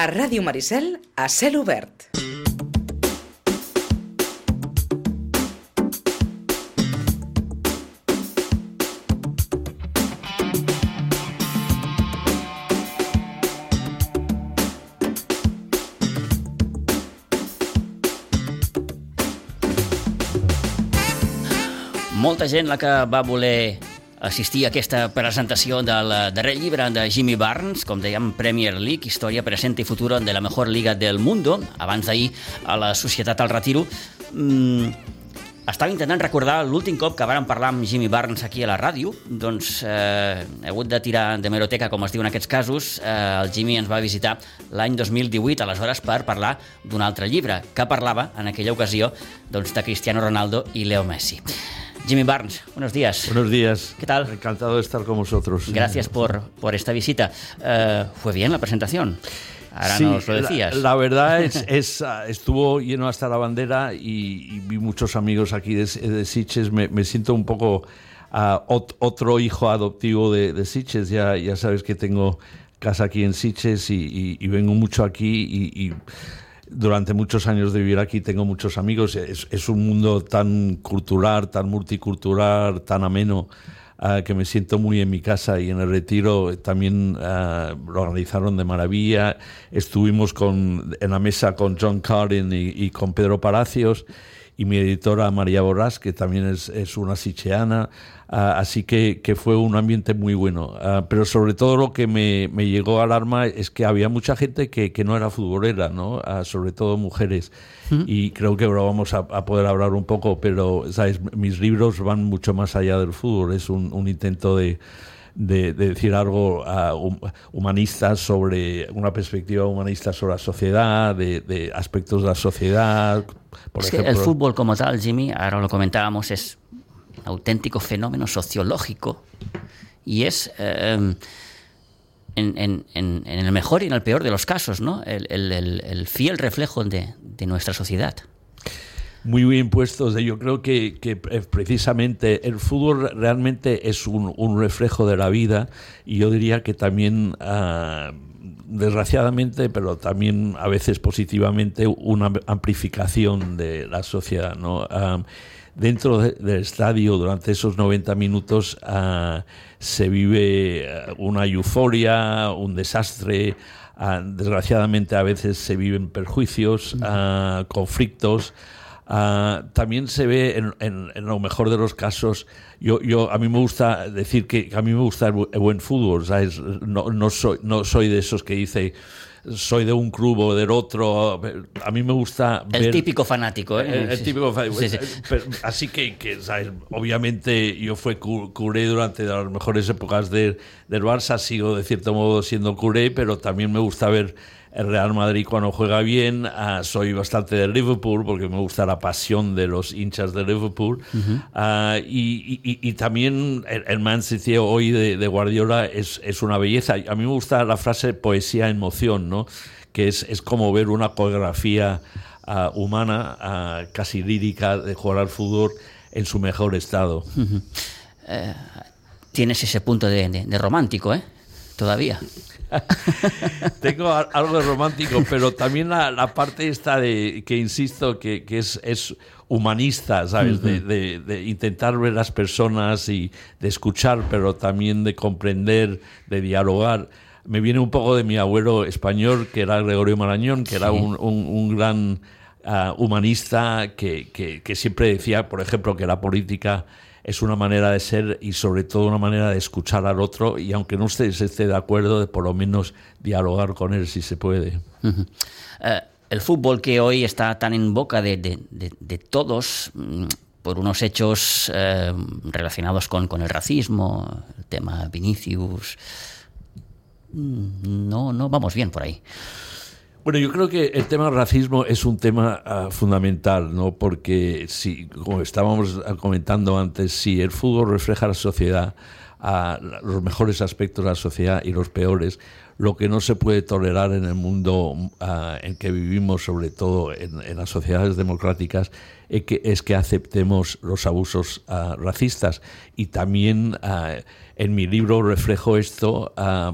A Ràdio Maricel, a cel obert. Molta gent la que va voler assistir a aquesta presentació del darrer llibre de Jimmy Barnes, com dèiem, Premier League, història present i futura de la millor liga del mundo, abans d'ahir a la Societat al Retiro. Mm, estava intentant recordar l'últim cop que vàrem parlar amb Jimmy Barnes aquí a la ràdio, doncs eh, he hagut de tirar de meroteca, com es diu en aquests casos. Eh, el Jimmy ens va visitar l'any 2018, aleshores, per parlar d'un altre llibre, que parlava, en aquella ocasió, doncs, de Cristiano Ronaldo i Leo Messi. Jimmy Barnes, buenos días. Buenos días. ¿Qué tal? Encantado de estar con vosotros. Gracias por, por esta visita. Uh, ¿Fue bien la presentación? Ahora sí, nos lo decías. La, la verdad es, es, estuvo lleno hasta la bandera y, y vi muchos amigos aquí de, de Siches. Me, me, siento un poco uh, ot, otro hijo adoptivo de, de Siches. Ya, ya sabes que tengo casa aquí en Siches y, y, y vengo mucho aquí y durante muchos años de vivir aquí tengo muchos amigos. Es, es un mundo tan cultural, tan multicultural, tan ameno. Uh, que me siento muy en mi casa y en el retiro también uh, lo organizaron de maravilla. Estuvimos con, en la mesa con John Carden y, y con Pedro Palacios y mi editora María Borrás, que también es, es una sicheana, uh, así que, que, fue un ambiente muy bueno. Uh, pero sobre todo lo que me, me, llegó al arma es que había mucha gente que, que no era futbolera, ¿no? Uh, sobre todo mujeres. ¿Mm? Y creo que ahora vamos a, a, poder hablar un poco, pero ¿sabes? mis libros van mucho más allá del fútbol, es un, un intento de... De, de, decir algo uh, humanista sobre una perspectiva humanista sobre la sociedad, de, de aspectos de la sociedad. Por es ejemplo, que el fútbol como tal, Jimmy, ahora lo comentábamos, es un auténtico fenómeno sociológico y es eh, en, en, en, en, el mejor y en el peor de los casos, ¿no? El, el, el fiel reflejo de, de nuestra sociedad muy bien puestos. Yo creo que, que, precisamente el fútbol realmente es un, un, reflejo de la vida y yo diría que también, uh, desgraciadamente, pero también a veces positivamente, una amplificación de la sociedad. ¿no? Uh, dentro de, del estadio, durante esos 90 minutos, uh, se vive una euforia, un desastre. desgraciadamente a veces se viven perjuicios, conflictos. Uh, también se ve en, en, en, lo mejor de los casos. Yo, yo a mí me gusta decir que a mí me gusta el, buen fútbol, ¿sabes? No, no, soy, no soy de esos que dice soy de un club o del otro. A mí me gusta. El ver, típico fanático, ¿eh? El, el típico fanático. Sí, sí. Pero, así que, que ¿sabes? obviamente, yo fui curé durante las mejores épocas de, del Barça, sigo de cierto modo siendo curé, pero también me gusta ver el Real Madrid cuando juega bien, uh, soy bastante de Liverpool porque me gusta la pasión de los hinchas de Liverpool. Uh -huh. uh, y, y, y, también el, el, Man City hoy de, de Guardiola es, es, una belleza. A mí me gusta la frase poesía en moción, ¿no? que es, es como ver una coreografía humana, casi lírica, de jugar al fútbol en su mejor estado. -huh. tienes ese punto de, de, de romántico, ¿eh? Todavía. Tengo algo de romántico, pero también la, la, parte esta de que insisto que, que es, es, humanista, ¿sabes? Uh -huh. de, de, de, intentar ver las personas y de escuchar, pero también de comprender, de dialogar. Me viene un poco de mi abuelo español, que era Gregorio Marañón, que sí. era un, un, un gran uh, humanista que, que, que siempre decía, por ejemplo, que la política es una manera de ser y sobre todo una manera de escuchar al otro y aunque no usted esté de acuerdo, de por lo menos dialogar con él si se puede. Uh, el fútbol que hoy está tan en boca de, de, de, de todos mm, por unos hechos eh, relacionados con, con, el racismo, el tema Vinicius, mm, no, no vamos bien por ahí. Bueno, yo creo que el tema del racismo es un tema uh, fundamental, ¿no? Porque si, como estábamos comentando antes, si el fútbol refleja la sociedad, uh, los mejores aspectos de la sociedad y los peores, lo que no se puede tolerar en el mundo ah, en que vivimos, sobre todo en, las sociedades democráticas, es que, es que aceptemos los abusos ah, racistas. Y también ah, en mi libro reflejo esto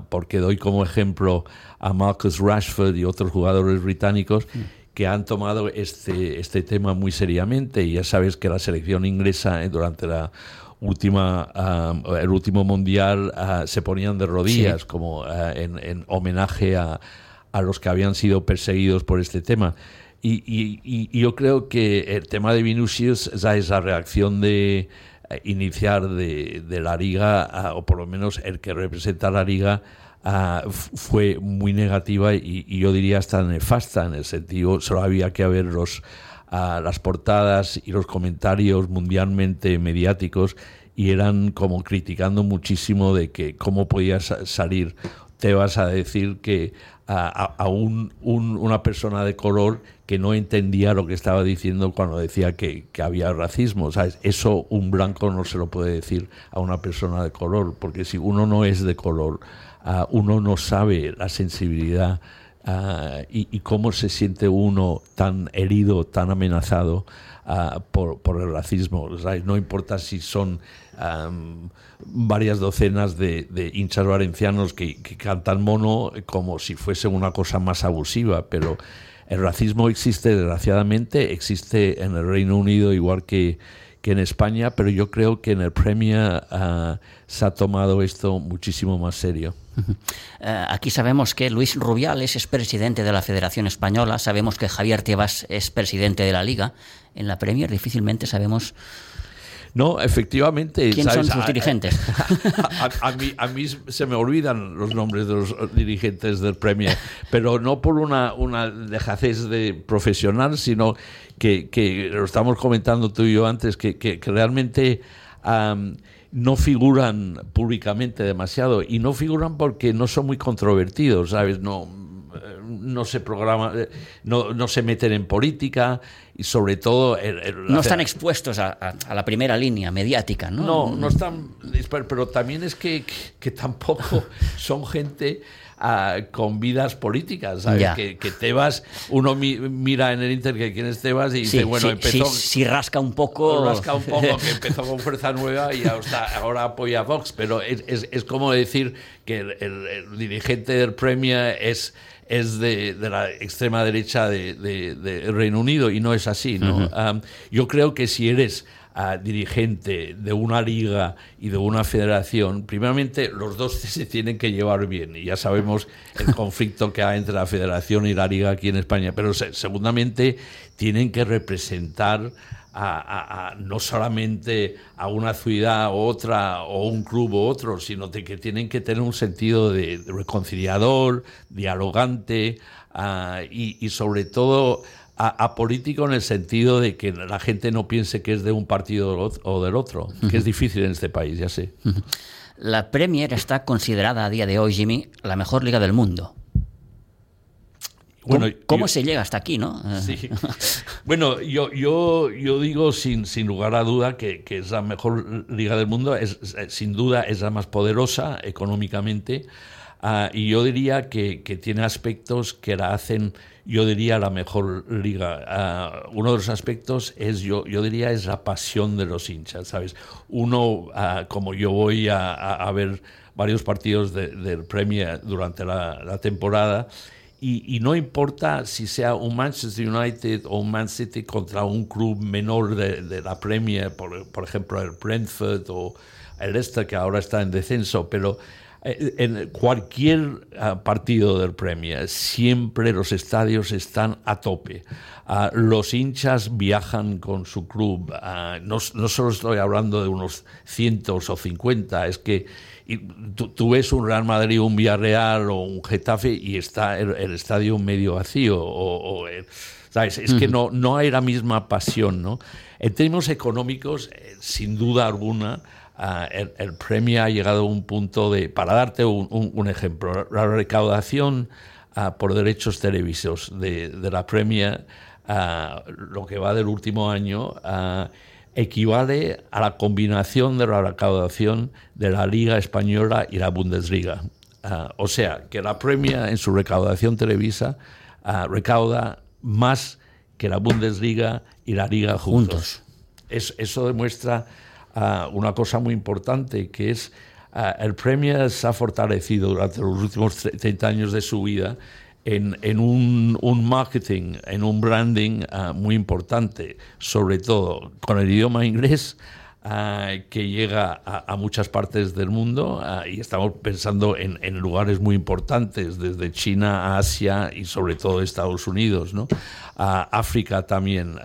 porque doy como ejemplo a Marcus Rashford y otros jugadores británicos. Mm. que han tomado este, este tema muy seriamente y ya sabes que la selección inglesa eh, durante la última, el último mundial se ponían de rodillas como en, homenaje a, a, los que habían sido perseguidos por este tema. Y, y, yo creo que el tema de Vinicius, esa, esa reacción de eh, iniciar de, de la liga, o por lo menos el que representa la liga, fue muy negativa y, y, yo diría hasta nefasta en el sentido, solo había que ver los a las portadas y los comentarios mundialmente mediáticos y eran como criticando muchísimo de que cómo podías salir te vas a decir que a, un, una persona de color que no entendía lo que estaba diciendo cuando decía que, que, había racismo. ¿sabes? Eso un blanco no se lo puede decir a una persona de color, porque si uno no es de color, uno no sabe la sensibilidad Ah, y, cómo se siente uno tan herido, tan amenazado ah, por, el racismo. No importa si son varias docenas de, hinchas valencianos que, cantan mono como si fuese una cosa más abusiva, pero el racismo existe desgraciadamente, existe en el Reino Unido igual que, que en España, pero yo creo que en el Premier ah, se ha tomado esto muchísimo más serio. Eh, aquí sabemos que Luis Rubiales es presidente de la Federación Española, sabemos que Javier Tebas es presidente de la Liga. En la Premier difícilmente sabemos no, efectivamente. ¿Quién son sus dirigentes? A, mí, a, mí, se me olvidan los nombres de los dirigentes del Premier, pero no por una, una dejacez de profesional, sino que, que, lo estamos comentando tú y yo antes, que, que, realmente no figuran públicamente demasiado y no figuran porque no son muy controvertidos, ¿sabes? No, no se programa, no, no se meten en política y sobre todo... no están expuestos a, la primera línea mediática, ¿no? No, no están... Pero también es que, que tampoco son gente con vidas políticas, ¿sabes? Que, que, Tebas, uno mira en el Inter que quién es Tebas y dice, bueno, empezó... Si, rasca un poco... Rasca un poco, que empezó con Fuerza Nueva y ahora apoya a Vox, pero es, es, como decir que el, dirigente del Premier es es de, de, la extrema derecha de, Reino Unido y no es así. ¿no? yo creo que si eres dirigente de una liga y de una federación, primeramente los dos se tienen que llevar bien y ya sabemos el conflicto que hay entre la federación y la liga aquí en España, pero segundamente tienen que representar a, no solamente a una ciudad u otra o un club u otro, sino de que tienen que tener un sentido de, reconciliador, dialogante y, y sobre todo a, político en el sentido de que la gente no piense que es de un partido o del otro, que es difícil en este país, ya sé. La Premier está considerada a día de hoy, Jimmy, la mejor liga del mundo. Bueno, ¿Cómo, se llega hasta aquí, no? Sí. Bueno, yo, yo, yo digo sin, sin lugar a duda que, que es la mejor liga del mundo, es, sin duda es la más poderosa económicamente, ah, y yo diría que, que tiene aspectos que la hacen yo diría la mejor liga. Ah, uno de los aspectos es, yo, yo diría, es la pasión de los hinchas, ¿sabes? Uno, ah, como yo voy a, ver varios partidos del Premier durante la, temporada, y, no importa si sea un Manchester United o un Man City contra un club menor de, la Premier, por, por, ejemplo el Brentford o el Leicester que ahora está en descenso, pero eh, en cualquier ah, partido del Premier siempre los estadios están a tope. Ah, los hinchas viajan con su club. Ah, no, solo estoy hablando de unos cientos o cincuenta, es que tú, ves un Real Madrid, un Villarreal o un Getafe y está el, estadio medio vacío. O, ¿sabes? Es que no, no hay la misma pasión. ¿no? En términos económicos, eh, sin duda alguna, Ah, el, premio ha llegado a un punto de, para darte un, ejemplo, la recaudación ah, por derechos televisos de, la premia, ah, lo que va del último año, equivale a la combinación de la recaudación de la Liga Española y la Bundesliga. Ah, o sea, que la Premier en su recaudación televisa ah, recauda más que la Bundesliga y la Liga juntos. eso demuestra ah, una cosa muy importante, que es el Premier se ha fortalecido durante los últimos 30 años de su vida en, un, marketing, en un branding muy importante, sobre todo con el idioma inglés que llega a, muchas partes del mundo y estamos pensando en, lugares muy importantes, desde China a Asia y sobre todo Estados Unidos, ¿no? África también.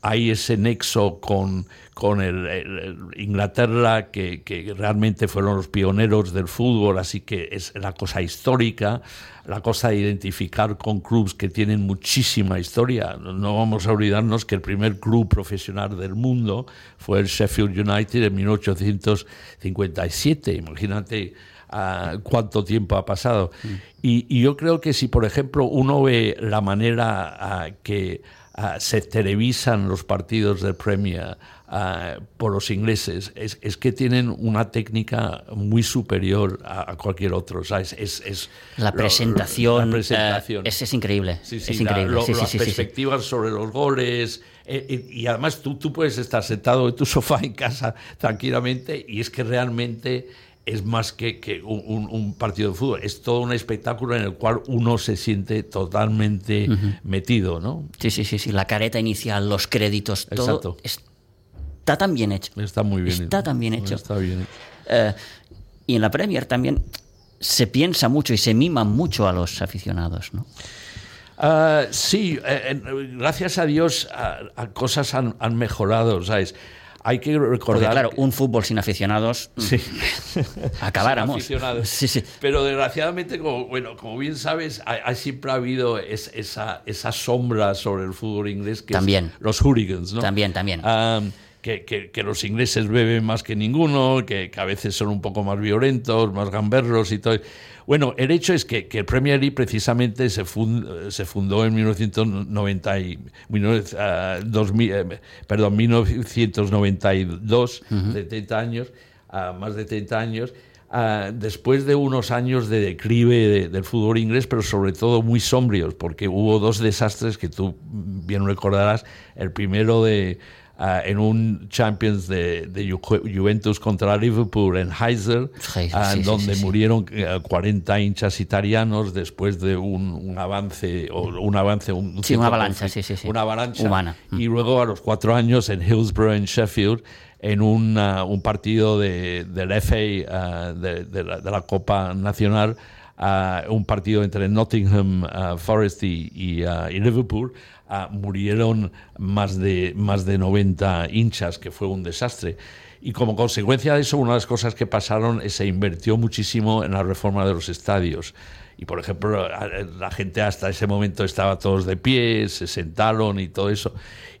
hay ese nexo con, con el, Inglaterra, que, que, realmente fueron los pioneros del fútbol, así que es la cosa histórica la cosa de identificar con clubes que tienen muchísima historia. No vamos a olvidarnos que el primer club profesional del mundo fue el Sheffield United en 1857. Imagínate uh, cuánto tiempo ha pasado. Mm. Y, yo creo que si, por ejemplo, uno ve la manera uh, que uh, se televisan los partidos del Premier, Ah, por los ingleses es, es, que tienen una técnica muy superior a, cualquier otro. Es, la presentación, la presentación. es, es, increíble. es increíble. las perspectivas sobre los goles. Eh, eh, y además tú, tú puedes estar sentado en tu sofá en casa tranquilamente y es que realmente es más que, que un, un, partido de fútbol, es todo un espectáculo en el cual uno se siente totalmente metido, ¿no? Sí, sí, sí, sí, la careta inicial, los créditos, todo está tan bien hecho. Está muy bien Está tan bien hecho. Está bien eh, y en la Premier también se piensa mucho y se mima mucho a los aficionados, ¿no? Ah, sí, eh, gracias a Dios a, cosas han, mejorado, ¿sabes? Hay que recordar. claro, un fútbol sin aficionados. Mm, sí. acabáramos. aficionados. Sí, sí. Pero desgraciadamente, como, bueno, como bien sabes, hay, siempre ha habido esa, esa sombra sobre el fútbol inglés que también. los hooligans, ¿no? También, también que, los ingleses beben más que ninguno, que, a veces son un poco más violentos, más gamberros y todo. Bueno, el hecho es que, el Premier League precisamente se, se fundó en 1990 y, ah, eh, perdón, 1992, de 30 años, más de 30 años. Ah, después de unos años de declive del fútbol inglés, pero sobre todo muy sombrios, porque hubo dos desastres que tú bien recordarás. El primero de, Uh, en un Champions de, de, Juventus contra Liverpool en Heysel, uh, donde murieron 40 eh, hinchas italianos después de un, un avance, o un avance, un, una avalancha, una avalancha. Humana. Y luego a los cuatro años en Hillsborough, en Sheffield, en un, uh, un partido de, del FA, de, de, la, de, la, Copa Nacional, un partido entre Nottingham Forest y, y Liverpool, Ah, murieron más de, más de 90 hinchas, que fue un desastre. Y como consecuencia de eso, una de las cosas que pasaron es que se invirtió muchísimo en la reforma de los estadios. Y por ejemplo, la gente hasta ese momento estaba todos de pie, se sentaron y todo eso.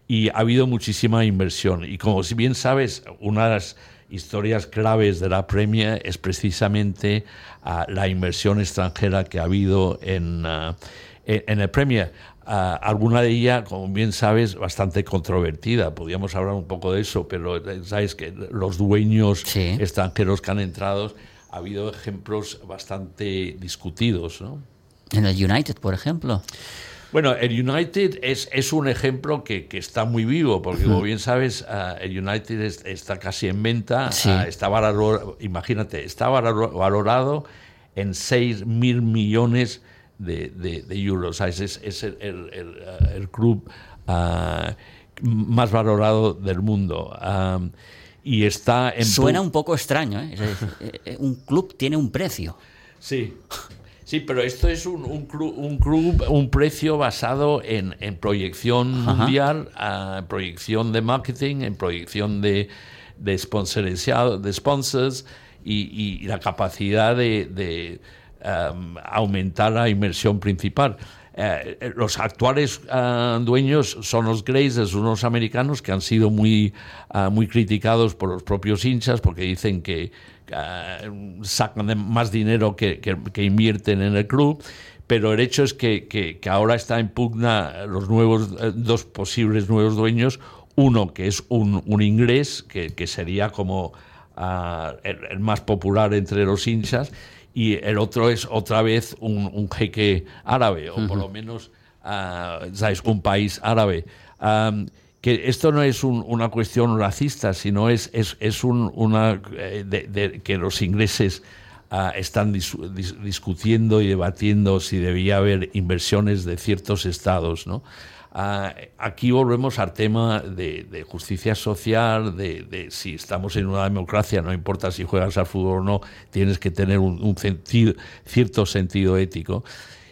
Y ha habido muchísima inversión. Y como si bien sabes, una de las historias claves de la Premier es precisamente ah, la inversión extranjera que ha habido en, uh, en el Premier. Ah, alguna de ellas, como bien sabes, bastante controvertida. Podríamos hablar un poco de eso, pero eh, sabes que los dueños extranjeros que han entrado, ha habido ejemplos bastante discutidos. ¿no? En el United, por ejemplo. Bueno, el United es, es un ejemplo que, que, está muy vivo, porque como bien sabes, ah, el United está casi en venta, ah, está valorado, imagínate, está valorado en 6 mil millones de de, de, euros. es, es el, el, club ah, más valorado del mundo. y está en Suena un poco extraño, ¿eh? Eh, eh, un club tiene un precio. Sí. Sí, pero esto es un, un, club, un, club, un precio basado en, en proyección mundial, uh, proyección de marketing, en proyección de, de, de sponsors y, y la capacidad de Um, aumentar la inversión principal. Eh, eh, los actuales uh, dueños son los Glazers, unos americanos que han sido muy, muy criticados por los propios hinchas porque dicen que sacan más dinero que, que, invierten en el club. Pero el hecho es que, que, ahora está en pugna los nuevos, eh, dos posibles nuevos dueños. Uno que es un, inglés, que, que sería como el, más popular entre los hinchas, y el otro es otra vez un, un jeque árabe, o por lo menos, uh, ¿sabes?, un país árabe. Um, que esto no es un, una cuestión racista, sino es, es, es un, una eh, de, de, que los ingleses uh, están dis, dis, discutiendo y debatiendo si debía haber inversiones de ciertos estados, ¿no? Uh, aquí volvemos al tema de, justicia social, de, si estamos en una democracia, no importa si juegas al fútbol o no, tienes que tener un, sentido, cierto sentido ético.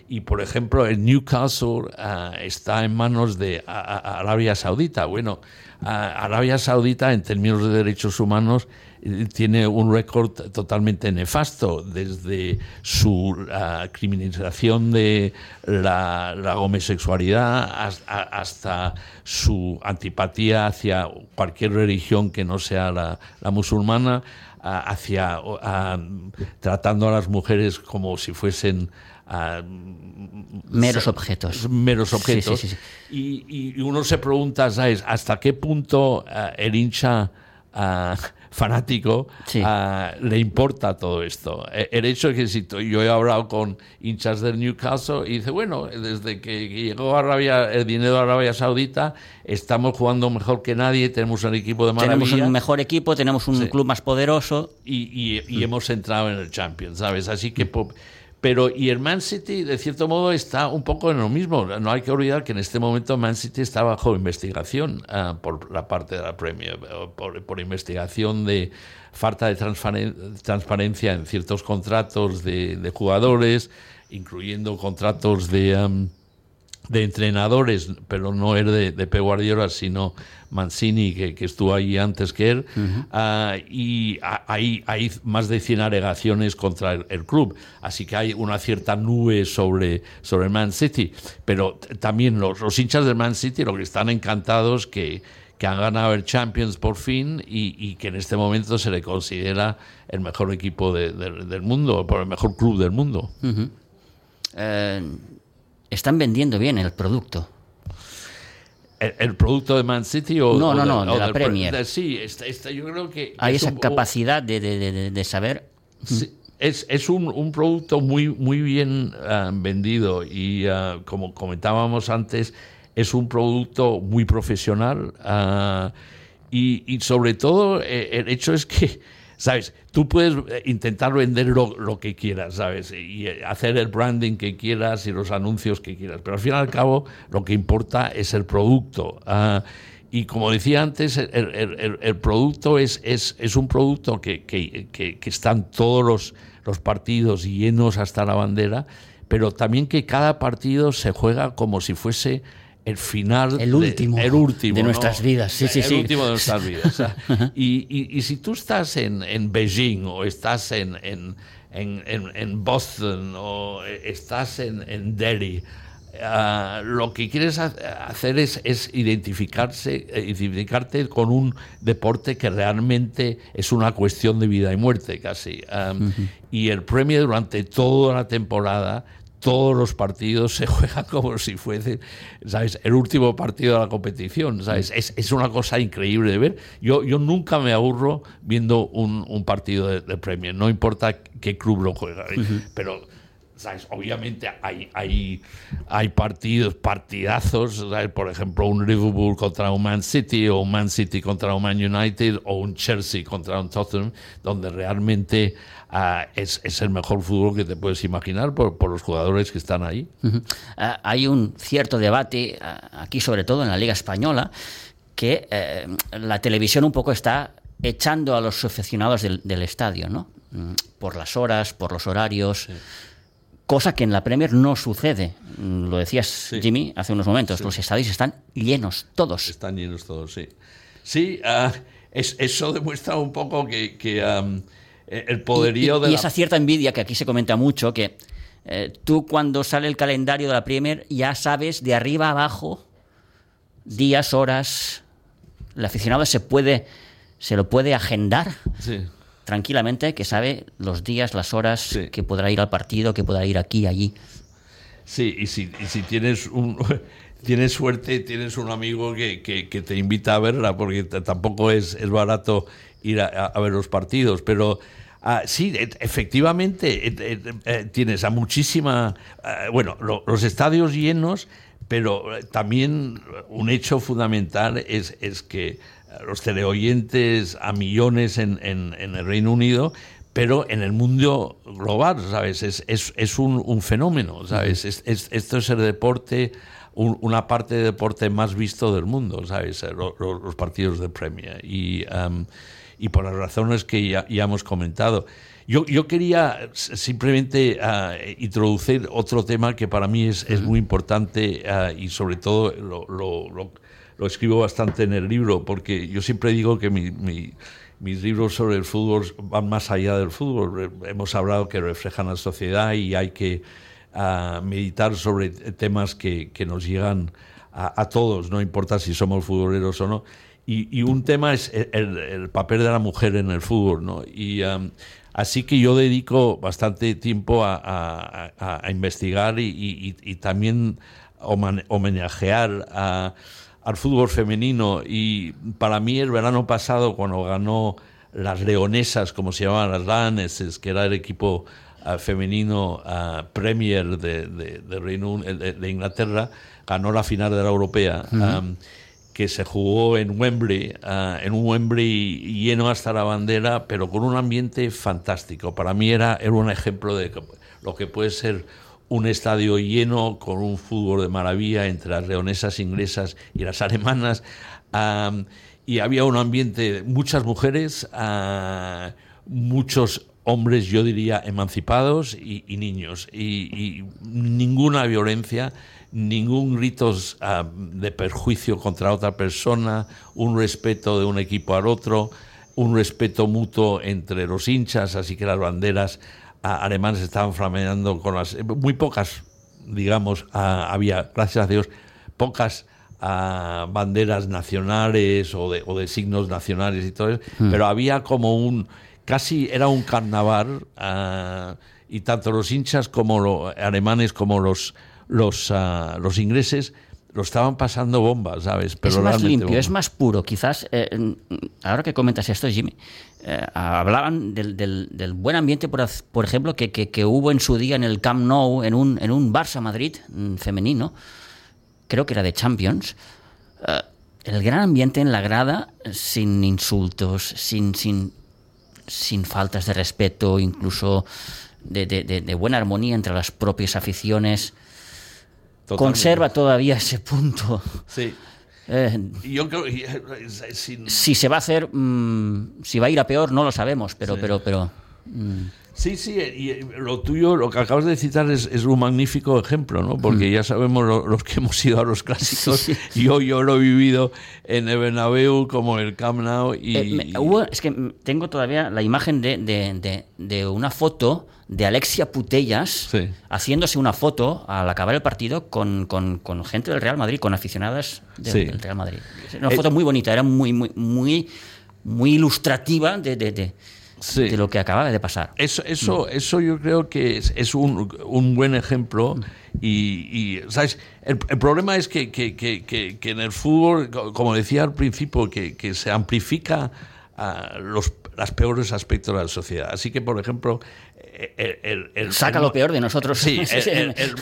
Y, por ejemplo, el Newcastle uh, está en manos de Arabia Saudita. Bueno, Arabia Saudita, en términos de derechos humanos, tiene un récord totalmente nefasto, desde su uh, criminalización de la, la homosexualidad hasta, su antipatía hacia cualquier religión que no sea la, la musulmana, uh, hacia tratando a las mujeres como si fuesen Uh, meros objetos. Meros objetos. Sí, sí, sí, y, y, uno se pregunta, ¿sabes? ¿Hasta qué punto uh, el hincha uh, fanático le importa todo esto? E, El hecho es que si yo he hablado con hinchas del Newcastle y dice, bueno, desde que llegó Arabia, el dinero de Arabia Saudita, estamos jugando mejor que nadie, tenemos un equipo de maravilla. Tenemos un mejor equipo, tenemos un club más poderoso. Y, y, y mm. hemos entrado en el Champions, ¿sabes? Así que... Pero y el Man City, de cierto modo, está un poco en lo mismo. No hay que olvidar que en este momento Man City está bajo investigación uh, por la parte de la Premier, por, por investigación de falta de transparencia en ciertos contratos de, jugadores, incluyendo contratos de... Um, de entrenadores, pero no es de, de Pep Guardiola, sino Mancini, que, que, estuvo ahí antes que él, uh -huh. uh, y hay, hay, más de 100 alegaciones contra el, el, club, así que hay una cierta nube sobre, sobre el Man City, pero también los, los hinchas del Man City lo que están encantados que, que han ganado el Champions por fin y, y, que en este momento se le considera el mejor equipo de, de, del mundo, por el mejor club del mundo. Uh -huh. uh están vendiendo bien el producto. ¿El, el producto de Man City o no, no, o no, de, de la Premier? De, sí, está, está, yo creo que hay esa un, capacidad de, de, de saber. Sí, es, es un, un, producto muy, muy bien uh, vendido y uh, como comentábamos antes, es un producto muy profesional uh, y, y, sobre todo eh, el hecho es que ¿sabes? Tú puedes eh, intentar vender lo, que quieras, ¿sabes? Y hacer el branding que quieras y los anuncios que quieras, pero al fin y al cabo lo que importa es el producto. Uh, y como decía antes, el producto es, es, es, un producto que, que, que, que están todos los, los partidos llenos hasta la bandera, pero también que cada partido se juega como si fuese el final, el último, de, el último de nuestras ¿no? vidas. Sí, sí, el sí. último de nuestras vidas. y, y, y, si tú estás en, en Beijing o estás en, en, en, en Boston o estás en, en Delhi, Uh, lo que quieres hacer es, es identificarse, identificarte con un deporte que realmente es una cuestión de vida y muerte casi. Um, uh -huh. Y el premio durante toda la temporada todos los partidos se juegan como si fuese, ¿sabes? El último partido de la competición, ¿sabes? Es, es una cosa increíble de ver. Yo, yo nunca me aburro viendo un, un partido de, de, Premier, no importa qué club lo juega, uh -huh. pero... ¿sabes? Obviamente hay, hay, hay partidos, partidazos, ¿sabes? por ejemplo, un Liverpool contra un Man City, o un Man City contra un Man United, o un Chelsea contra un Tottenham, donde realmente uh, es, es, el mejor fútbol que te puedes imaginar por, por los jugadores que están ahí. Uh -huh. uh, hay un cierto debate aquí, sobre todo en la Liga Española, que eh, la televisión un poco está echando a los aficionados del, del estadio, ¿no? Mm, por las horas, por los horarios. Sí cosa que en la Premier no sucede. Lo decías, sí. Jimmy, hace unos momentos. Sí. Los estadios están llenos todos. Están llenos todos, sí. Sí, uh, es, eso demuestra un poco que, que um, el poderío y, y, de. Y la... esa cierta envidia que aquí se comenta mucho, que eh, tú cuando sale el calendario de la Premier ya sabes de arriba a abajo, días, horas. El aficionado se puede. se lo puede agendar. Sí tranquilamente, que sabe los días, las horas sí. que podrá ir al partido, que podrá ir aquí, allí. Sí, y si, y si tienes un tienes suerte, tienes un amigo que, que, que, te invita a verla, porque tampoco es, es barato ir a, a ver los partidos, pero Ah, sí, e- efectivamente, eh, eh, eh, tienes a muchísima, eh, bueno, lo- los estadios llenos, pero eh, también un hecho fundamental es, es que eh, los teleoyentes a millones en, en- en el Reino Unido, pero en el mundo global, ¿sabes? Es, es, es un, un fenómeno, ¿sabes? Es- es- esto es el deporte, un- una parte de deporte más visto del mundo, ¿sabes? Eh, lo- lo- los partidos de Premier. Y, am, y por las razones que ya, ya hemos comentado. Yo, yo quería simplemente ah, introducir otro tema que para mí es, es muy importante ah, y sobre todo lo, lo- lo- lo escribo bastante en el libro porque yo siempre digo que mi- mi- mis libros sobre el fútbol van más allá del fútbol. Hemos hablado que reflejan la sociedad y hay que ah, meditar sobre temas que, que nos llegan a, a todos, no importa si somos futboleros o no. Y, y un tema es el, el papel de la mujer en el fútbol, ¿no? Y um, así que yo dedico bastante tiempo a, a- a- a investigar y, y- y también homenajear a- al fútbol femenino. Y para mí el verano pasado, cuando ganó las leonesas, como se llamaban las Lionesses, que era el equipo ah, femenino ah, Premier de, de- de Reino Un- de, de Inglaterra, ganó la final de la Europea. Que se jugó en Wembley, ah, en un Wembley lleno hasta la bandera, pero con un ambiente fantástico. Para mí era, era un ejemplo de lo que puede ser un estadio lleno con un fútbol de maravilla entre las leonesas inglesas y las alemanas. am, y había un ambiente, muchas mujeres, ah, muchos hombres, yo diría, emancipados y, y niños. Y, y ninguna violencia, ningún gritos ah, de perjuicio contra otra persona, un respeto de un equipo al otro, un respeto mutuo entre los hinchas, así que las banderas ah, alemanas estaban flameando con las... Muy pocas, digamos, ah, había, gracias a Dios, pocas banderas nacionales o de, o de signos nacionales y todo eso, pero había como un, casi era un carnaval ah, y tanto los hinchas como los alemanes como los, los, ah, los ingleses lo estaban pasando bombas, ¿sabes? es más limpio, es más puro. Quizás, eh, ahora que comentas esto, Jimmy, eh, hablaban del, del- del buen ambiente, por, por ejemplo, que, que- que hubo en su día en el Camp Nou, en un, en un Barça Madrid mm, femenino, creo que era de Champions. Eh, el gran ambiente en la grada, sin insultos, sin, sin, sin faltas de respeto, incluso de, de- de- buena armonía entre las propias aficiones. Totalmente. Conserva todavía ese punto. Sí. Eh, Yo creo que eh, sin- si se va a hacer, mm, si va a ir a peor, no lo sabemos, pero, pero, pero. Mm, Sí, sí, y eh, lo tuyo, lo que acabas de citar es, es un magnífico ejemplo, ¿no? Porque ya sabemos lo- los que hemos ido a los clásicos. Sí. Yo, yo lo he vivido en el Bernabéu como el Camp Nou y... eh, me- hubo- es que mm, tengo todavía la imagen de, de- de- de una foto de Alexia Putellas Sí. haciéndose una foto al acabar el partido con, con- con gente del Real Madrid, con aficionadas del, Real Madrid. Una Eh, foto muy bonita, era muy, muy, muy, muy ilustrativa de- Sí. de lo que acababa de pasar. Eso, eso, eso yo creo que es, es un, un buen ejemplo y, y, ¿sabes? El, el problema es que, que- que- que- en el fútbol, co- como decía al principio, que, que se amplifica ah, los los peores aspectos de la sociedad. Así que, por ejemplo, el, el- el- Saca lo peor de nosotros. Sí,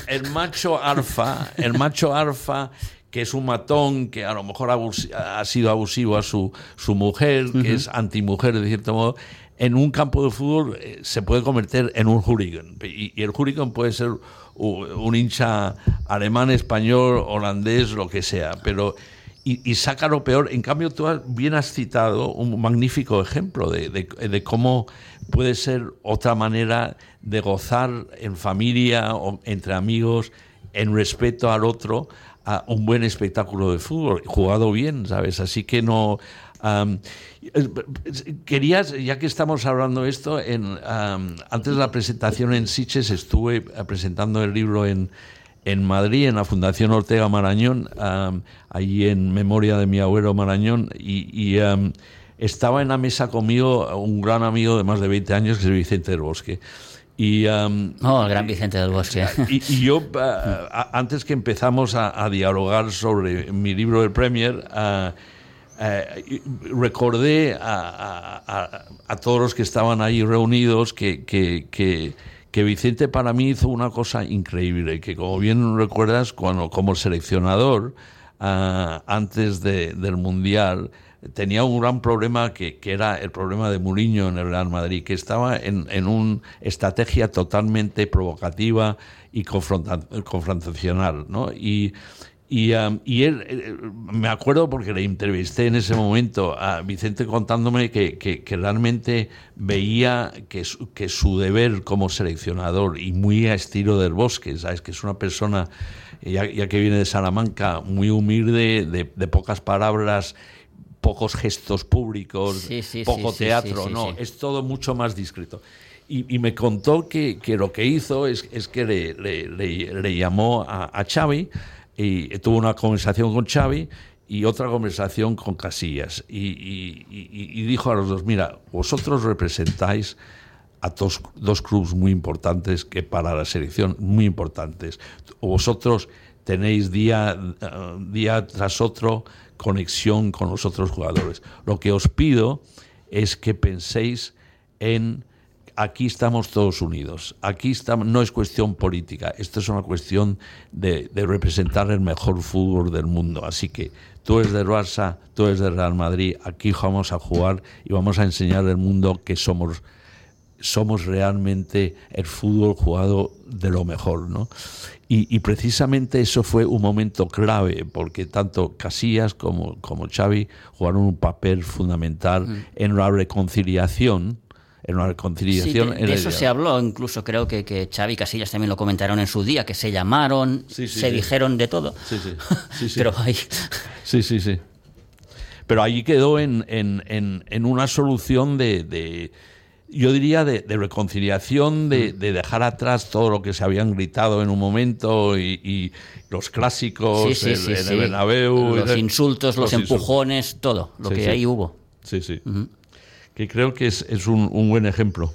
el, macho alfa, el macho alfa que es un matón, que a lo mejor abus- ha sido abusivo a su, su mujer, que es antimujer de cierto modo, en un campo de fútbol eh, se puede convertir en un hooligan. Y, el hooligan puede ser un hincha alemán, español, holandés, lo que sea, pero... Y, y saca lo peor. En cambio, tú has- bien has citado un magnífico ejemplo de, de- de cómo puede ser otra manera de gozar en familia o entre amigos, en respeto al otro, a un buen espectáculo de fútbol, jugado bien, ¿sabes? Así que no... eh, querías, ya que estamos hablando esto, en, am, antes de la presentación en Siches estuve eh, presentando el libro en, en Madrid, en la Fundación Ortega Marañón, am, allí en memoria de mi abuelo Marañón, y, y, estaba en la mesa conmigo un gran amigo de más de 20 años, que es Vicente del Bosque. Y, am, No, el gran Vicente del Bosque. y, y yo, a- antes que empezamos a, a dialogar sobre mi libro del Premier, ah, eh, recordé a, todos los que estaban ahí reunidos que, que, Vicente para mí hizo una cosa increíble, que como bien recuerdas, cuando como seleccionador, ah, antes del Mundial, tenía un gran problema que, era el problema de Mourinho en el Real Madrid, que estaba en, en una estrategia totalmente provocativa y confrontacional, ¿no? Y, y, um, y él, eh, me acuerdo porque le entrevisté en ese momento a Vicente contándome que, que, realmente veía que su, que su deber como seleccionador y muy a estilo del bosque, ¿sabes? Que es una persona, ya, ya que viene de Salamanca, muy humilde, de, de pocas palabras pocos gestos públicos, poco teatro, no, es todo mucho más discreto. Y, me contó que, que, lo que hizo es, es que le, le, le, llamó a, a, Xavi y tuvo una conversación con Xavi y otra conversación con Casillas. Y, y dijo a los dos, mira, vosotros representáis a dos, dos clubes muy importantes que para la selección, muy importantes. Vosotros tenéis día, eh, día tras otro conexión con los otros jugadores. Lo que os pido es que penséis en aquí estamos todos unidos. Aquí no es cuestión política, esto es una cuestión de, representar el mejor fútbol del mundo. Así que tú eres de Barça, tú eres de Real Madrid, aquí vamos a jugar y vamos a enseñar al mundo que somos somos realmente el fútbol jugado de lo mejor, ¿no? Y, precisamente eso fue un momento clave, porque tanto Casillas como, como Xavi jugaron un papel fundamental mm. en la reconciliación en una reconciliación. de, eso se habló, incluso creo que, que Xavi y Casillas también lo comentaron en su día, que se llamaron, se dijeron de todo. Sí, sí. Pero ahí... Sí, sí, sí. Pero allí quedó en, en, en, una solución de yo diría, de, reconciliación, de, dejar atrás todo lo que se habían gritado en un momento y, los clásicos, el Bernabéu, los insultos, los, empujones, todo lo que ahí hubo. Sí, sí. Que creo que es, un, buen ejemplo.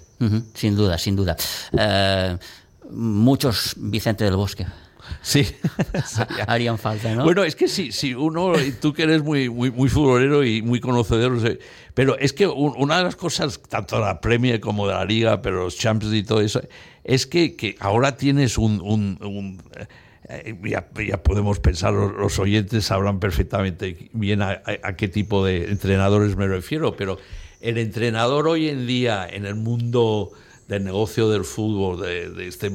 Sin duda, sin duda. Eh, muchos Vicente del Bosque. Sí. Harían falta, ¿no? Bueno, es que si, si uno, tú que eres muy, muy, muy futbolero y muy conocedor, pero es que una de las cosas, tanto de la Premier como de la Liga, pero los Champions y todo eso, es que, que ahora tienes un... un, eh, ya, podemos pensar, los, oyentes sabrán perfectamente bien a, qué tipo de entrenadores me refiero, pero el entrenador hoy en día en el mundo del negocio del fútbol, de, este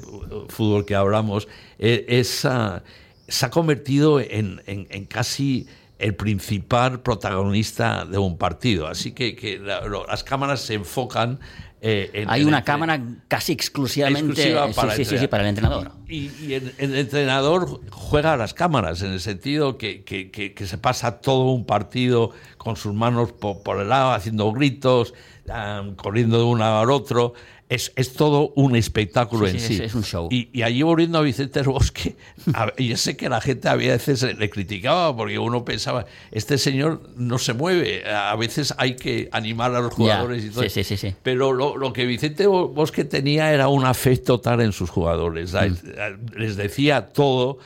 fútbol que hablamos, e, es, ah, se ha convertido en, casi el principal protagonista de un partido. Así que, las cámaras se enfocan eh, en, Hay una cámara casi exclusivamente para, el entrenador. Y, el, entrenador juega a las cámaras, en el sentido que, se pasa todo un partido con sus manos por, el lado, haciendo gritos, ah, corriendo de uno al otro es, es, todo un espectáculo en sí. Es, un show. Y, allí volviendo a Vicente Bosque, yo sé que la gente a veces le criticaba porque uno pensaba, este señor no se mueve, a veces hay que animar a los jugadores y todo. Sí, sí, sí, Pero lo, lo, que Vicente Bosque tenía era un afecto total en sus jugadores. Mm. Les decía todo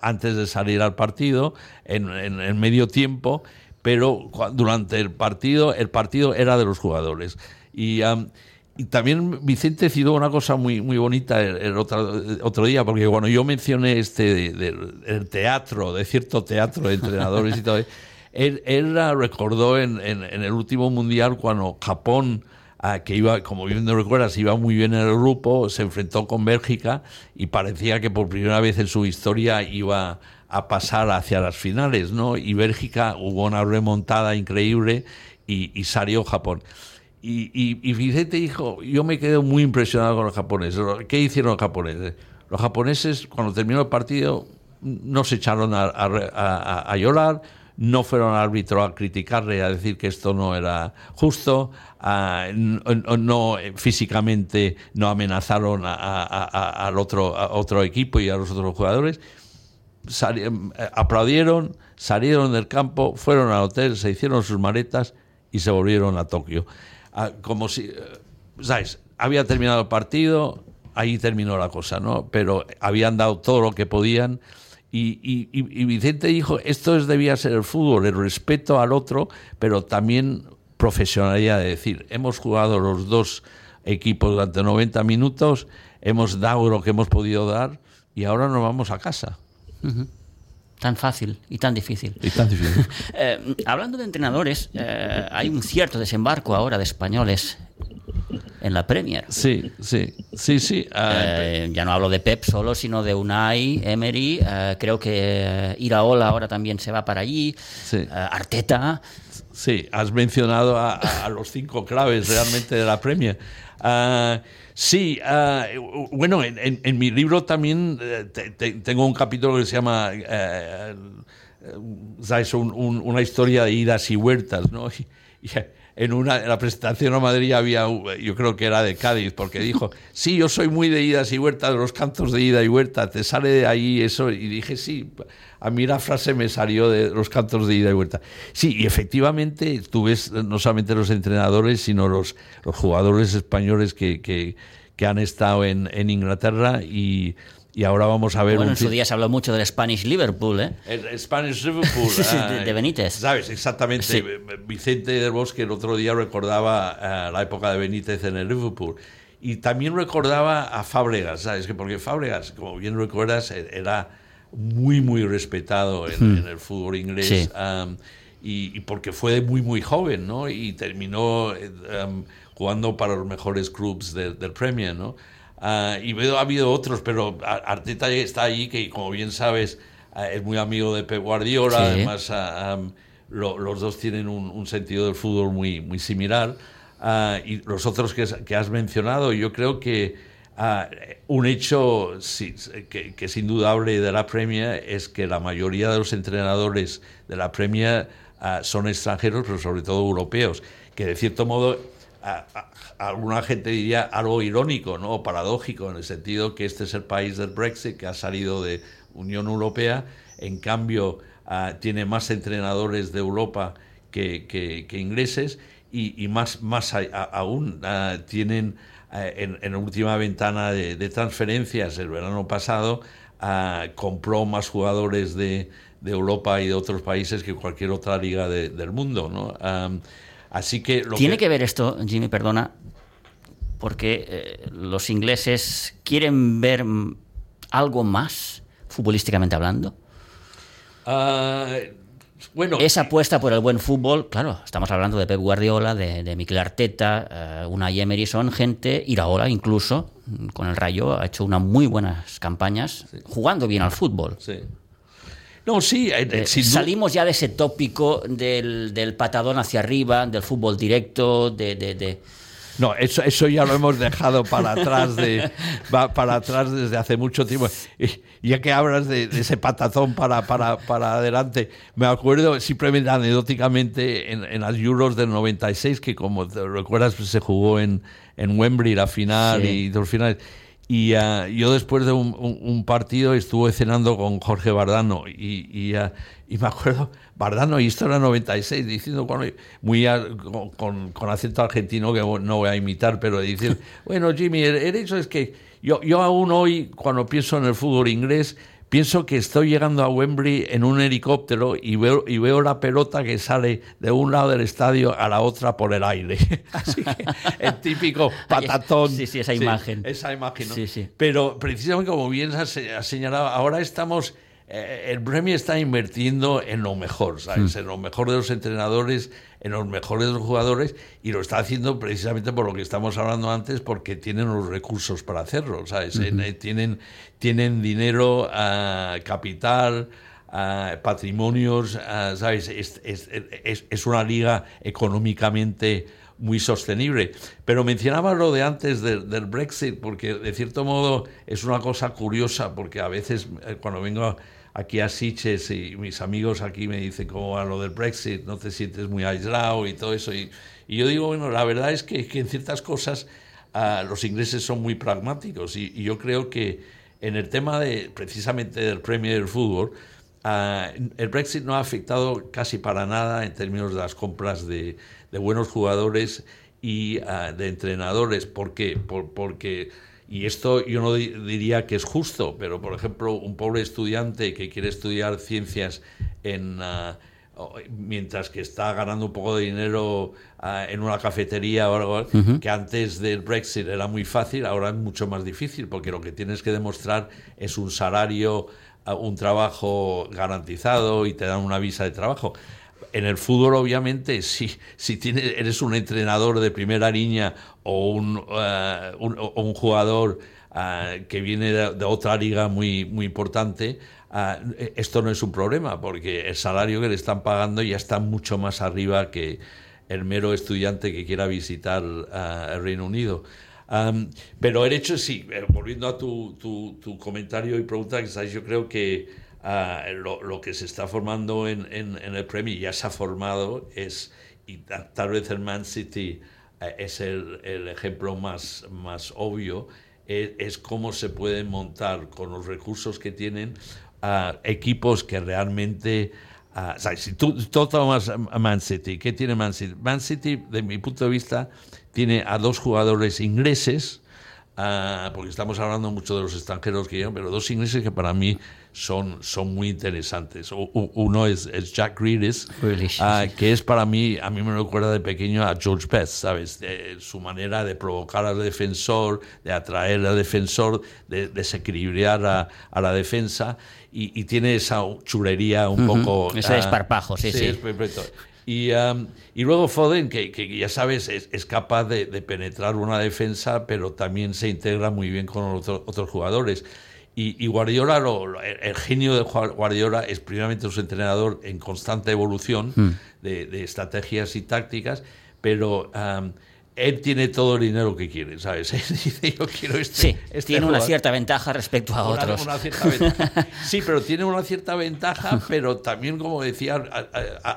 antes de salir al partido, en, en, medio tiempo, pero durante el partido, el partido era de los jugadores. Y. Y también Vicente citó una cosa muy, muy bonita el, otro, día, porque cuando yo mencioné este del teatro, de cierto teatro de entrenadores y todo, él, él recordó en, en, el último mundial cuando Japón, que iba, como bien no recuerdas, iba muy bien en el grupo, se enfrentó con Bélgica y parecía que por primera vez en su historia iba a pasar hacia las finales, ¿no? Y Bélgica hubo una remontada increíble y salió Japón. Y, Vicente dijo, yo me quedé muy impresionado con los japoneses. ¿Qué hicieron los japoneses? Los japoneses, cuando terminó el partido, no se echaron a, llorar, no fueron al árbitro a criticarle, a decir que esto no era justo, no, físicamente no amenazaron al otro, otro equipo y a los otros jugadores. aplaudieron, salieron del campo, fueron al hotel, se hicieron sus maletas y se volvieron a Tokio como si, eh, ¿sabes? Había terminado el partido, ahí terminó la cosa, ¿no? Pero habían dado todo lo que podían Y, Vicente dijo, esto es, debía ser el fútbol, el respeto al otro, pero también profesionalidad de decir, hemos jugado los dos equipos durante 90 minutos, hemos dado lo que hemos podido dar y ahora nos vamos a casa. Tan fácil y tan difícil. Y tan difícil. eh, hablando de entrenadores, eh, hay un cierto desembarco ahora de españoles en la Premier. Sí, sí, sí, sí. Uh, ya no hablo de Pep solo, sino de Unai, Emery. Uh, creo que Iraola ahora también se va para allí. Sí. Arteta. Sí, has mencionado a, a, los cinco claves realmente de la Premier. Sí, uh, bueno, en, en, en, mi libro también eh, te, te, tengo un capítulo que se llama, ¿sabes? Un, un, una historia de idas y huertas, ¿no? Y, y en, una, en la presentación a Madrid había, yo creo que era de Cádiz, porque dijo, sí, yo soy muy de idas y huertas, los cantos de ida y huerta, te sale de ahí eso. Y dije, sí, a mí la frase me salió de los cantos de ida y vuelta. Sí, y efectivamente tú ves no solamente los entrenadores, sino los, los jugadores españoles que, que, que han estado en, en Inglaterra y, y, ahora vamos a ver... Bueno, un en su día se habló mucho del Spanish Liverpool, ¿eh? El Spanish Liverpool. ah, de, de, Benítez. ¿Sabes? Exactamente. Sí. Vicente del Bosque el otro día recordaba uh, la época de Benítez en el Liverpool. Y también recordaba a Fábregas, ¿sabes? Que porque Fábregas, como bien recuerdas, era muy, muy respetado en, Hmm. en el fútbol inglés. Sí. Um, y, y, porque fue muy, muy joven, ¿no? Y terminó um, jugando para los mejores clubes de, del Premier, ¿no? Uh, y ha habido otros, pero Arteta está ahí, que como bien sabes, uh, es muy amigo de Pep Guardiola, Sí. además um, lo, los dos tienen un, un, sentido del fútbol muy, muy similar. Uh, y los otros que, que, has mencionado, yo creo que uh, un hecho que, que, es indudable de la Premier es que la mayoría de los entrenadores de la Premier uh, son extranjeros, pero sobre todo europeos, que de cierto modo alguna gente diría algo irónico ¿no? o paradójico en el sentido que este es el país del Brexit que ha salido de Unión Europea, en cambio tiene más entrenadores de Europa que, ingleses y, más, más a, a, aún tienen en, en, última ventana de, de, transferencias el verano pasado uh, compró más jugadores de, de, Europa y de otros países que cualquier otra liga de, del mundo, ¿no? Um, así que lo tiene que... que... ver esto, Jimmy, perdona, porque eh, los ingleses quieren ver algo más futbolísticamente hablando. Uh, bueno, esa apuesta por el buen fútbol, claro, estamos hablando de Pep Guardiola, de, de Mikel Arteta, uh, Unai Emery, son gente, Iraola incluso, con el Rayo, ha hecho unas muy buenas campañas, sí. jugando bien al fútbol. Sí. No, sí, eh, eh, salimos ya de ese tópico del, del, patadón hacia arriba, del fútbol directo, de, de, de no, eso, eso ya lo hemos dejado para atrás, de, para atrás desde hace mucho tiempo. Y ya que hablas de, de ese patatón para, para, para, adelante, me acuerdo simplemente anecdóticamente en, en, las Euros del 96, que como te recuerdas pues, se jugó en, en Wembley la final sí. y dos finales. Y uh, yo después de un, un, un, partido estuve cenando con Jorge Bardano y, y, uh, y, me acuerdo, Bardano, y esto era 96, diciendo, bueno, muy uh, con, con, acento argentino que no voy a imitar, pero diciendo, bueno, Jimmy, el, el, hecho es que yo, yo aún hoy, cuando pienso en el fútbol inglés, pienso que estoy llegando a Wembley en un helicóptero y veo, y veo la pelota que sale de un lado del estadio a la otra por el aire. Así que el típico patatón. Sí, sí, esa imagen. Sí, esa imagen, ¿no? Sí, sí. Pero precisamente como bien has, señalado, ahora estamos... Eh, el Premier está invirtiendo en lo mejor, ¿sabes? Mm. En lo mejor de los entrenadores, en los mejores jugadores, y lo está haciendo precisamente por lo que estamos hablando antes, porque tienen los recursos para hacerlo, ¿sabes? Uh -huh. tienen, tienen dinero, uh, capital, uh, patrimonios, ¿sabes? Es, es, es, es, una liga económicamente muy sostenible. Pero mencionaba lo de antes de, del Brexit, porque de cierto modo es una cosa curiosa, porque a veces eh, cuando vengo aquí a Siches y mis amigos aquí me dicen como a lo del Brexit, no te sientes muy aislado y todo eso. Y, yo digo, bueno, la verdad es que, en ciertas cosas uh, los ingleses son muy pragmáticos y, y, yo creo que en el tema de precisamente del Premier del fútbol, uh, el Brexit no ha afectado casi para nada en términos de las compras de, de buenos jugadores y uh, de entrenadores. ¿Por qué? Por, porque Y esto yo no diría que es justo, pero por ejemplo, un pobre estudiante que quiere estudiar ciencias en... Ah, mientras que está ganando un poco de dinero ah, en una cafetería o algo, que antes del Brexit era muy fácil, ahora es mucho más difícil, porque lo que tienes que demostrar es un salario, ah, un trabajo garantizado y te dan una visa de trabajo. En el fútbol, obviamente, si, si tienes, eres un entrenador de primera línea o un, ah, un, jugador que viene de, otra liga muy, muy importante, Ah, esto no es un problema porque el salario que le están pagando ya está mucho más arriba que el mero estudiante que quiera visitar el Reino Unido. pero el hecho sí, eh, volviendo a tu, tu, comentario y pregunta, yo creo que ah, lo, que se está formando en, en, el Premier ya se ha formado es, y tal vez el Man City eh, es el, el, ejemplo más, más obvio, es, es cómo se pueden montar con los recursos que tienen equipos que realmente... si tú, tomas a Man City, ¿qué tiene Man City? Man City, de mi punto de vista, tiene a dos jugadores ingleses, porque estamos hablando mucho de los extranjeros que llegan, pero dos ingleses que para mí son, son muy interesantes. uno es, Jack Grealish, ah, que es para mí, a mí me recuerda de pequeño a George Best, ¿sabes? su manera de provocar al defensor, de atraer al defensor, de desequilibrar a, a la defensa y, tiene esa chulería un poco... Ese desparpajo, sí, sí. Y, y, luego Foden, que, que ya sabes, es, capaz de, penetrar una defensa, pero también se integra muy bien con otros jugadores. Y, Guardiola, lo, el, genio de Guardiola es primeramente un entrenador en constante evolución mm. de, estrategias y tácticas, pero él tiene todo el dinero que quiere, ¿sabes? Él dice, yo quiero este. Sí, este tiene una cierta ventaja respecto a otros. Sí, pero tiene una cierta ventaja, pero también, como decía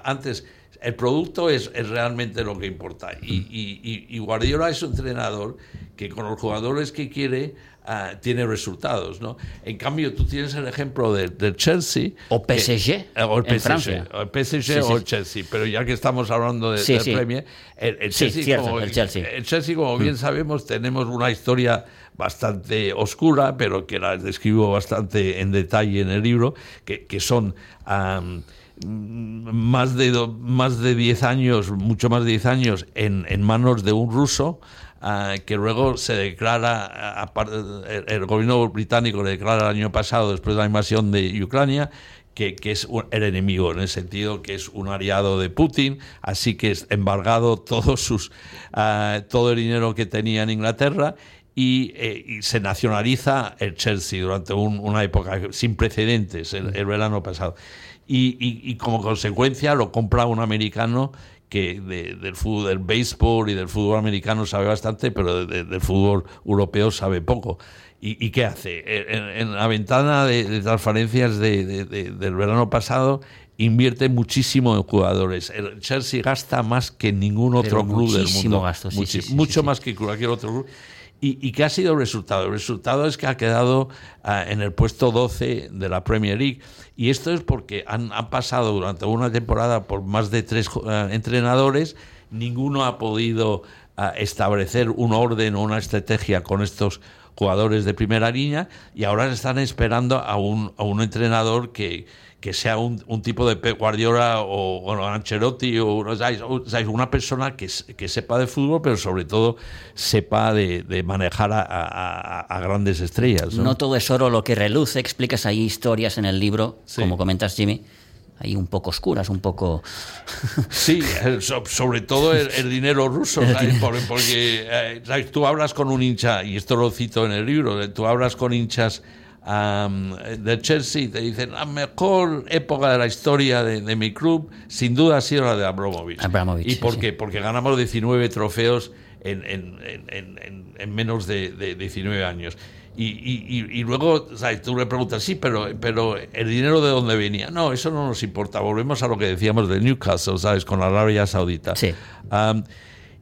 antes, el producto es, es, realmente lo que importa. Y, y, y, Guardiola es un entrenador que con los jugadores que quiere uh, tiene resultados. ¿no? En cambio, tú tienes el ejemplo del de Chelsea. O PSG. Que, eh, o el PSG, Francia. O el PSG sí, o el Chelsea. Pero ya que estamos hablando de, del Premier, el, el Chelsea, cierto, como, el Chelsea. El Chelsea, como bien mm. sabemos, tenemos una historia bastante oscura, pero que la describo bastante en detalle en el libro, que, que son... Um, más de, más de 10 años, mucho más de 10 años en, en manos de un ruso, uh, que luego se declara, el, el, gobierno británico le declara el año pasado, después de la invasión de Ucrania, que, que, es el enemigo, en el sentido que es un aliado de Putin, así que es embargado todos sus, uh, todo el dinero que tenía en Inglaterra y, eh, y, se nacionaliza el Chelsea durante un, una época sin precedentes, el, el verano pasado. Y, como consecuencia lo compra un americano que del fútbol, del béisbol y del fútbol americano sabe bastante, pero del fútbol europeo sabe poco. ¿Y, qué hace? En, la ventana de, transferencias de, del verano pasado invierte muchísimo en jugadores. El Chelsea gasta más que ningún otro club del mundo. Gasto, mucho más que cualquier otro club. ¿Y, qué ha sido el resultado? El resultado es que ha quedado ah, en el puesto 12 de la Premier League. Y esto es porque han, pasado durante una temporada por más de tres ah, entrenadores, ninguno ha podido ah, establecer un orden o una estrategia con estos jugadores de primera línea y ahora están esperando a un, a un entrenador que, que sea un, un, tipo de Pep Guardiola o bueno, Ancelotti o, o, una persona que, que, sepa de fútbol, pero sobre todo sepa de, de manejar a, a, a, grandes estrellas. ¿no? todo es oro lo que reluce, explicas ahí historias en el libro, como comentas Jimmy. Ahí un poco oscuras, un poco... Sí, sobre todo el, dinero ruso, porque eh, tú hablas con un hincha, y esto lo cito en el libro, tú hablas con hinchas de Chelsea te dicen la mejor época de la historia de, mi club sin duda ha sido la de Abramovich. ¿Y por qué? Porque ganamos 19 trofeos en, en, menos de, 19 años. Y, y, y, luego tú le preguntas, sí, pero, pero el dinero de dónde venía. No, eso no nos importa. Volvemos a lo que decíamos de Newcastle, ¿sabes? Con la Arabia Saudita.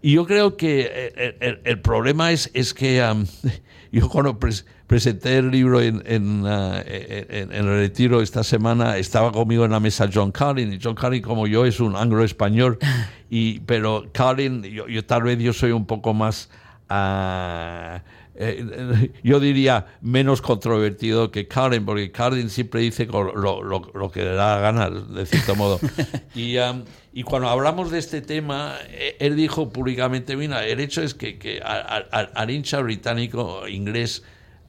y yo creo que el, problema es, es que yo cuando presenté el libro en, uh, en, el retiro esta semana, estaba conmigo en la mesa John Carlin, y John Carlin como yo es un anglo-español, y, pero Carlin, yo, tal vez yo soy un poco más... Uh, eh, yo diría, menos controvertido que Carden, porque Carden siempre dice lo, lo, lo, que le da gana, de cierto modo. Y, um, y, cuando hablamos de este tema, eh, él dijo públicamente, mira, el hecho es que, que al hincha británico, inglés,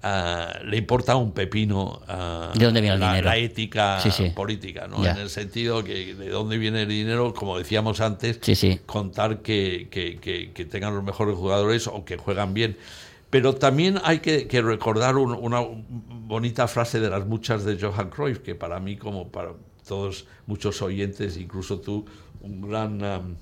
Uh, le importa un pepino uh, ¿De dónde viene el la, dinero? la ética sí, sí. política, ¿no? En el sentido que de dónde viene el dinero, como decíamos antes, sí, contar que, que, que, que, tengan los mejores jugadores o que juegan bien. Pero también hay que, recordar un, una bonita frase de las muchas de Johan Cruyff, que para mí, como para todos muchos oyentes, incluso tú, un gran, um,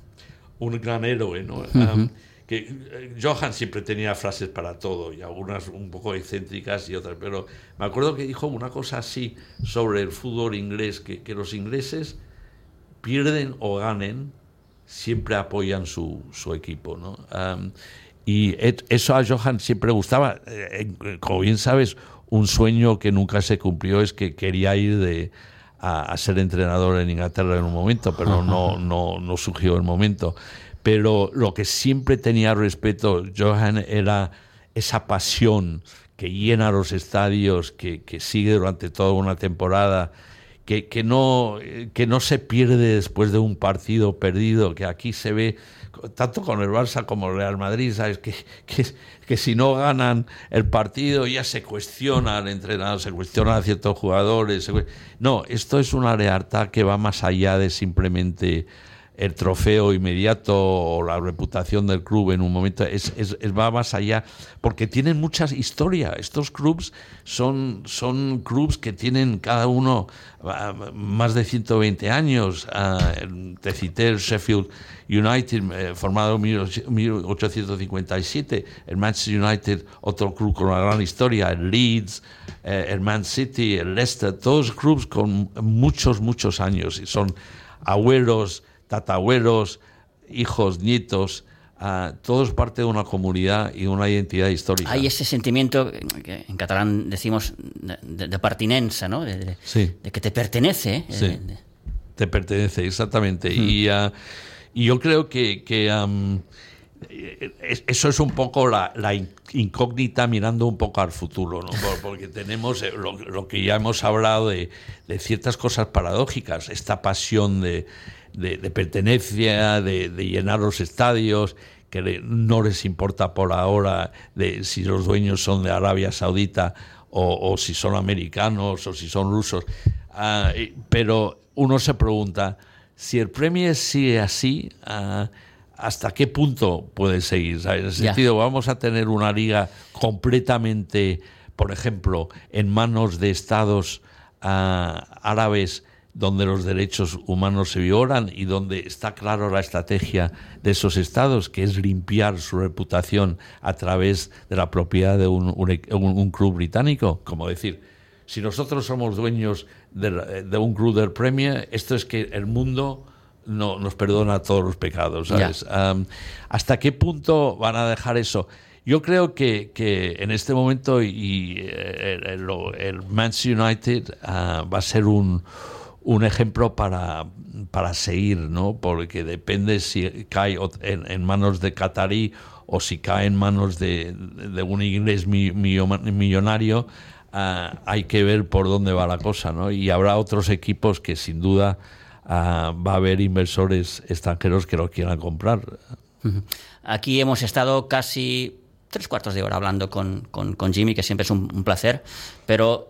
un gran héroe, ¿no? Uh -huh que eh, Johan siempre tenía frases para todo y algunas un poco excéntricas y otras, pero me acuerdo que dijo una cosa así sobre el fútbol inglés, que, que los ingleses pierden o ganen, siempre apoyan su, su equipo, ¿no? Um, y eso a Johan siempre gustaba. Eh, como bien sabes, un sueño que nunca se cumplió es que quería ir de, a, a ser entrenador en Inglaterra en un momento, pero no, no, no surgió el momento pero lo que siempre tenía respeto Johan era esa pasión que llena los estadios, que, que sigue durante toda una temporada, que, no, que no se pierde después de un partido perdido, que aquí se ve tanto con el Barça como el Real Madrid, ¿sabes? Que, que, que si no ganan el partido ya se cuestiona al entrenador, se cuestiona a ciertos jugadores. No, esto es una lealtad que va más allá de simplemente el trofeo inmediato o la reputación del club en un momento es, es, va más allá porque tienen mucha historia. Estos clubs son son clubs que tienen cada uno uh, más de 120 años. Uh, te cité el Sheffield United eh, formado en 1857 el Manchester United otro club con una gran historia el Leeds eh, el Man City el Leicester todos clubs con muchos muchos años y son abuelos tatabuelos, hijos, nietos, uh, todos parte de una comunidad y una identidad histórica. Hay ese sentimiento, que en catalán decimos, de, de pertinencia, ¿no? De, de, sí. de, que te pertenece. Sí. Eh, te pertenece, exactamente. Y, uh, y, yo creo que, que um, eso es un poco la, la, incógnita mirando un poco al futuro, ¿no? porque tenemos eh, lo, lo, que ya hemos hablado de, de ciertas cosas paradójicas, esta pasión de de, de pertenencia, de, de, llenar los estadios, que no les importa por ahora de si los dueños son de Arabia Saudita o, o si son americanos o si son rusos. Uh, pero uno se pregunta, si el Premier sigue así, uh, ¿hasta qué punto puede seguir? ¿sabes? En el sentido, yeah. vamos a tener una liga completamente, por ejemplo, en manos de estados uh, árabes donde los derechos humanos se violan y donde está claro la estrategia de esos estados, que es limpiar su reputación a través de la propiedad de un, un, un club británico. Como decir, si nosotros somos dueños de, de, un club del Premier, esto es que el mundo no, nos perdona todos los pecados. ¿sabes? Um, ¿Hasta qué punto van a dejar eso? Yo creo que, que en este momento y, eh, el, el, el Manchester United uh, va a ser un un ejemplo para, para seguir, ¿no? Porque depende si cae en, manos de Qatarí o si cae en manos de, de un inglés millonario, uh, hay que ver por dónde va la cosa, ¿no? Y habrá otros equipos que sin duda uh, va a haber inversores extranjeros que lo quieran comprar. Aquí hemos estado casi tres cuartos de hora hablando con, con, Jimmy, que siempre es un placer, pero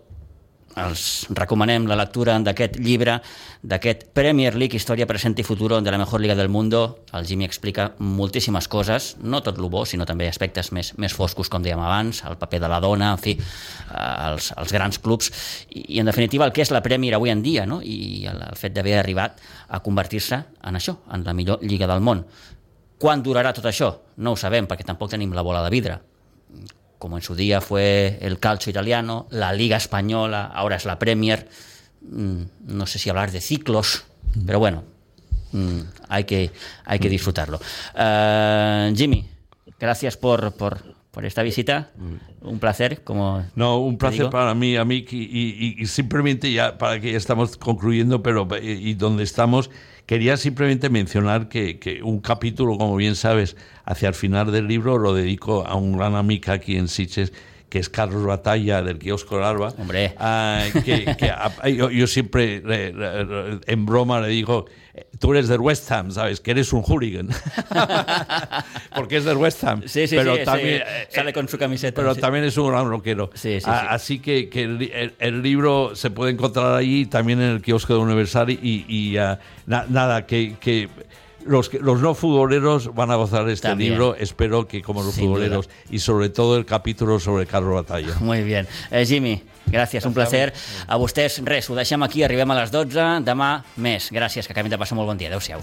els recomanem la lectura d'aquest llibre, d'aquest Premier League, Història, Present i Futuro de la Mejor Liga del Mundo. El Jimmy explica moltíssimes coses, no tot el bo, sinó també aspectes més, més foscos, com dèiem abans, el paper de la dona, en fi, eh, els, els grans clubs, i, i en definitiva el que és la Premier avui en dia, no? i el, el fet d'haver arribat a convertir-se en això, en la millor Lliga del món. Quan durarà tot això? No ho sabem, perquè tampoc tenim la bola de vidre como en su día fue el calcio italiano, la Liga Española, ahora es la Premier. Mm, no sé si hablar de ciclos, pero bueno, mm, hay, que, hay que disfrutarlo. Uh, Jimmy, gracias por, por, por esta visita. Un placer, como No, un placer para mí, a mí, y, y- y simplemente ya, para que ya estamos concluyendo, pero y, y donde estamos, quería simplemente mencionar que, que un capítulo, como bien sabes, hacia el final del libro lo dedico a un gran amigo aquí en Siches, que es Carlos Batalla del kiosco Alba. Hombre. Ah, que, que a- yo, yo siempre en broma le digo, eh, tú eres del West Ham, ¿sabes? Que eres un hooligan. Porque es del West Ham. Sí, sí, pero sí, también, eh, Sale con su camiseta. pero también es un gran rockero. Sí, sí, Ah, sí. Así que, que el, li- el- el libro se puede encontrar allí, también en el kiosco de Universal. Y, y, ah, na- nada, que, que los, que- los no futboleros van a gozar este También. libro. Espero que como los Sin futboleros. Y sobre todo el capítulo sobre Carlos Batalla. Muy bien. Eh, Jimmy, gràcies, un placer. A vostès, res, ho deixem aquí, arribem a les 12, demà més. Gràcies, que acabem de passar molt bon dia. Adéu-siau.